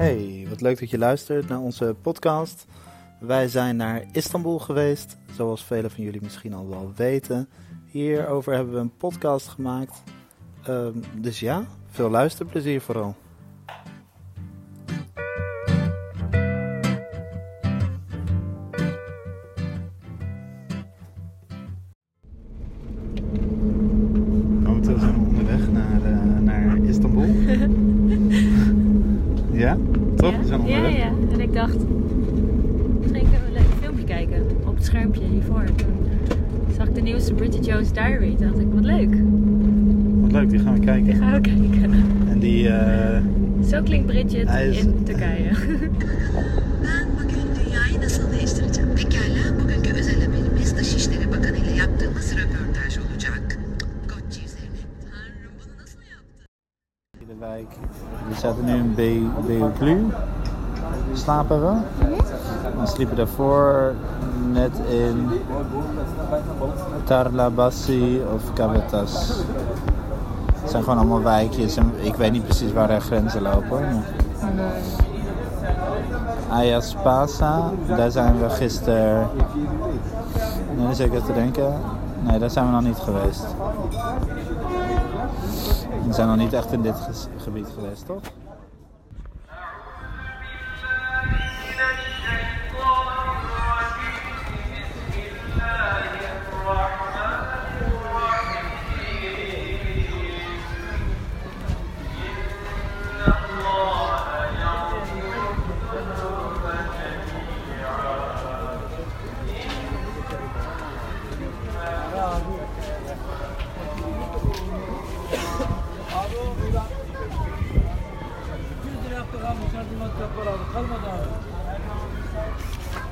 Hey, wat leuk dat je luistert naar onze podcast. Wij zijn naar Istanbul geweest, zoals velen van jullie misschien al wel weten. Hierover hebben we een podcast gemaakt. Ehm, dus ja, veel luisterplezier vooral. Momenteel zijn we onderweg naar, eh, naar Istanbul. ja? Toch? Ja, onderweg. ja. En ik dacht, misschien kunnen we een leuk filmpje kijken op het schermpje hiervoor. Toen zag ik de nieuwste Bridget Jones Diary. Toen dacht ik, wat leuk. Wat leuk, die gaan we kijken. Die gaan we kijken. En die, eh, Zo klinkt Bridget is- in Turkije. Ben bugün dünyayı nasıl değiştireceğim? Pekala, bugünkü özel haberimiz Dışişleri Bakanı ile yaptığımız röportaj de. We zaten nu in Be- Beoglu. Slapen we. We sliepen daarvoor net in Tarlabassi of Kavetas. Het zijn gewoon allemaal wijkjes en ik weet niet precies waar er grenzen lopen. Maar... Ayaspasa, daar zijn we gisteren. Nee, even te denken. Nee, daar zijn we nog niet geweest. We zijn nog niet echt in dit gebied geweest, toch?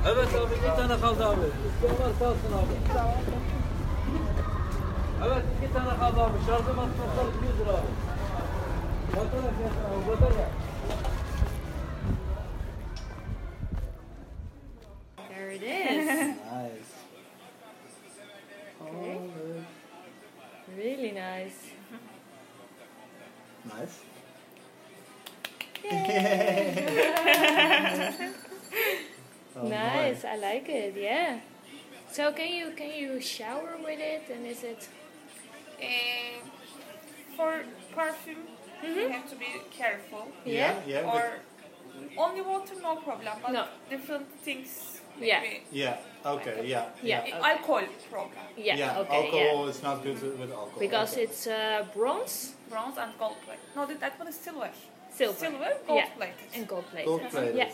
Evet abi iki tane kaldı abi. İsteyen varsa alsın abi. Evet iki tane kaldı abi. Şarjı masraflar 200 lira abi. Batarya fiyatı abi batarya. There it is. Nice. Really nice. Nice. Oh, nice, I like it. Yeah. So can you can you shower with it and is it? Uh, for perfume, you have to be careful. Yeah. Yeah, Or only water, no problem. But No. different things. Yeah. maybe. Yeah, okay, yeah. Yeah. Uh, Alcohol problem. Yeah. okay. alcohol Yeah. is not good with alcohol. Because okay. it's uh, bronze, Bronze and gold plate. No, that, that one is silver. silver, Silver, gold yeah, plated. and gold plated. Gold-plated. Yeah.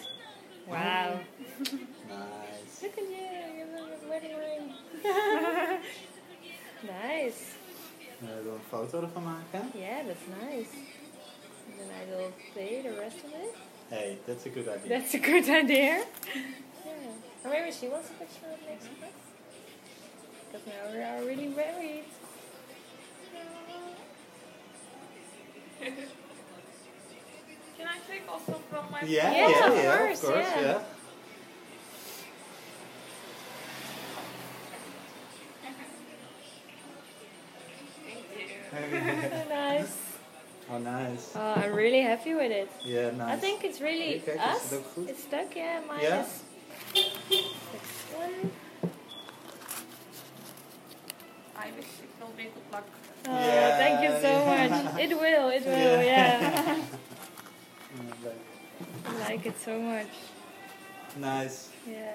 Wow. Nice. Look at you, you have a wedding ring. nice. We willen een foto ervan maken. Yeah, that's nice. And then I will play the rest of it. Hey, that's a good idea. That's a good idea. yeah. Or maybe she wants a picture of next to us. Because now we are really married. Can I take also from my yeah, Yeah, yeah, of yeah, course, of course, yeah. yeah. Thank you. nice. Oh, nice. Oh, I'm really happy with it. Yeah, nice. I think it's really Kijk, is us. het? It's stuck, yeah. Mine Ja? is one. I wish it will be good luck. Oh, Yeah, thank you so much. It will, it will, Yeah. yeah. Yeah, I like it so much. Nice. Yeah.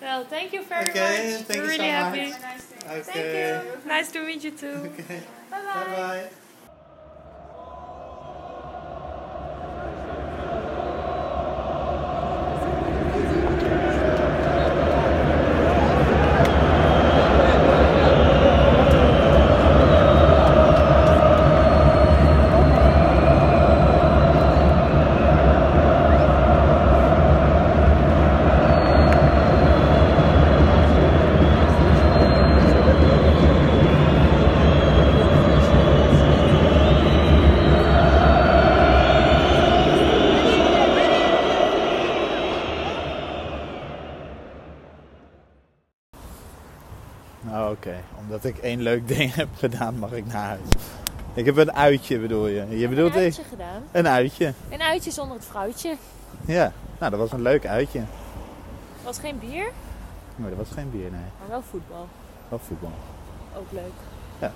Well, thank you very Okay, much. thank We're you really so happy. much. Nice day. Okay. Thank you. Nice to meet you too. Okay. Bye bye. Bye bye. Omdat ik één leuk ding heb gedaan, mag ik naar huis. Ik heb een uitje, bedoel je? Je bedoelt een ik? uitje gedaan. Een uitje. Een uitje zonder het vrouwtje. Ja, nou dat was een leuk uitje. Was geen bier, Maar dat was geen bier, nee. maar wel voetbal. Wel voetbal. Ook leuk.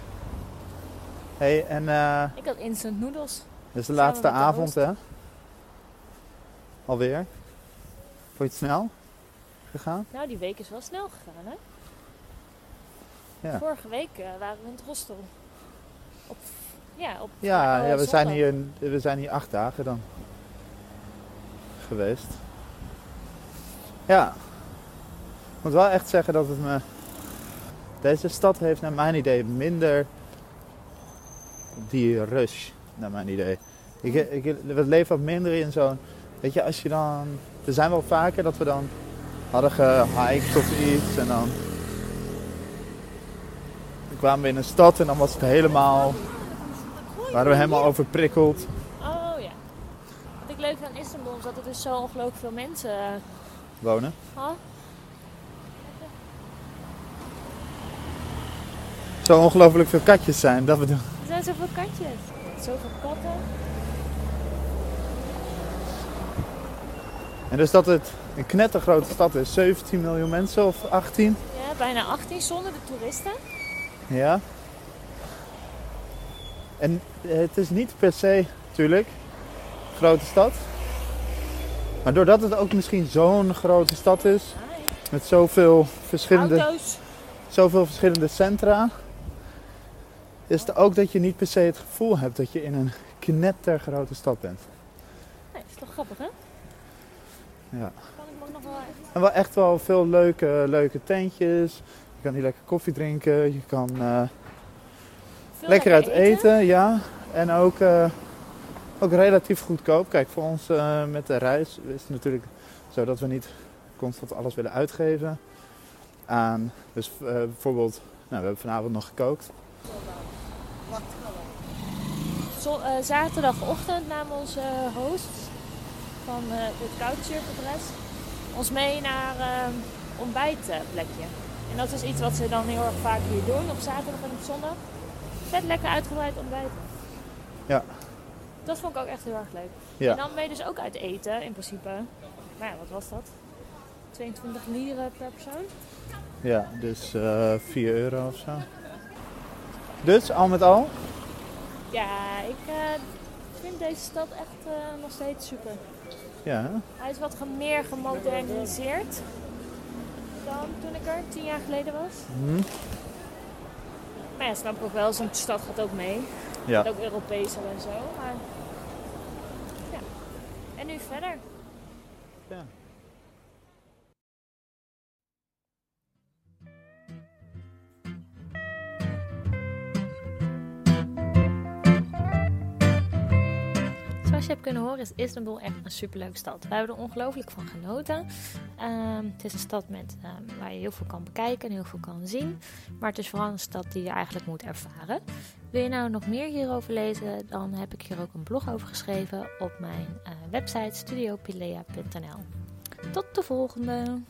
hey, en eh Ik had instant noodles. dit is de Samen laatste de avond, hè? Alweer. Vond je het snel gegaan? Nou, die week is wel snel gegaan, hè? Ja. Vorige week eh, waren we in het hostel. Op, ja, op Ja, ja we, zijn hier, we zijn hier acht dagen dan geweest. Ja. Ik moet wel echt zeggen dat het me... Deze stad heeft naar mijn idee minder die rush, naar mijn idee. Ik, ik, we leven wat minder in zo'n... Weet je, als je dan... Er zijn wel vaker dat we dan hadden gehiked of iets en dan... Kwamen we in een stad en dan was het helemaal... Waren we helemaal overprikkeld. Oh ja. Wat ik leuk vind aan Istanbul is dat er dus zo ongelooflijk veel mensen... eh, wonen. huh? Zo ongelooflijk veel katjes zijn. Dat we doen. Er zijn zoveel katjes. Zoveel katten. En dus dat het een knettergrote stad is. 17 miljoen mensen of 18. Ja, bijna 18 zonder de toeristen. Ja. En het is niet per se, natuurlijk, grote stad. Maar doordat het ook misschien zo'n grote stad is, met zoveel verschillende, Auto's. zoveel verschillende centra, is het ook dat je niet per se het gevoel hebt dat je in een knettergrote stad bent. Nee, is toch grappig, hè? Ja. Kan ik nog wel echt... En wel echt wel veel leuke, leuke tentjes. Je kan hier lekker koffie drinken. Je kan eh, lekker uit eten. ja. En ook, eh, ook relatief goedkoop. Kijk, voor ons eh, met de reis is het natuurlijk zo dat we niet constant alles willen uitgeven. Aan, dus eh, bijvoorbeeld, nou, we hebben vanavond nog gekookt. Zo- eh, zaterdagochtend nam onze host van eh, het Couchsurfadres ons mee naar ontbijtplekje. En dat is iets wat ze dan heel erg vaak hier doen op zaterdag en op zondag. Vet lekker uitgebreid ontbijten. Ja. Dat vond ik ook echt heel erg leuk. Ja. En dan ben je dus ook uit eten in principe. Maar ja, wat was dat? 22 lieren per persoon? Ja, dus eh 4 euro of zo. Dus al met al, Ja, ik eh, vind deze stad echt eh, nog steeds super. ja, hè? Hij is wat meer gemoderniseerd toen ik er tien jaar geleden was. Hm? Maar ja, snap ik ook wel, zo'n stad gaat ook mee. ja. Ook Europees en zo. Maar ja. En nu verder. ja. Zoals je hebt kunnen horen is Istanbul echt een superleuke stad. We hebben er ongelooflijk van genoten. Ehm, het is een stad met, ehm, waar je heel veel kan bekijken en heel veel kan zien. Maar het is vooral een stad die je eigenlijk moet ervaren. Wil je nou nog meer hierover lezen, dan heb ik hier ook een blog over geschreven op mijn eh, website studiopilea.nl. Tot de volgende!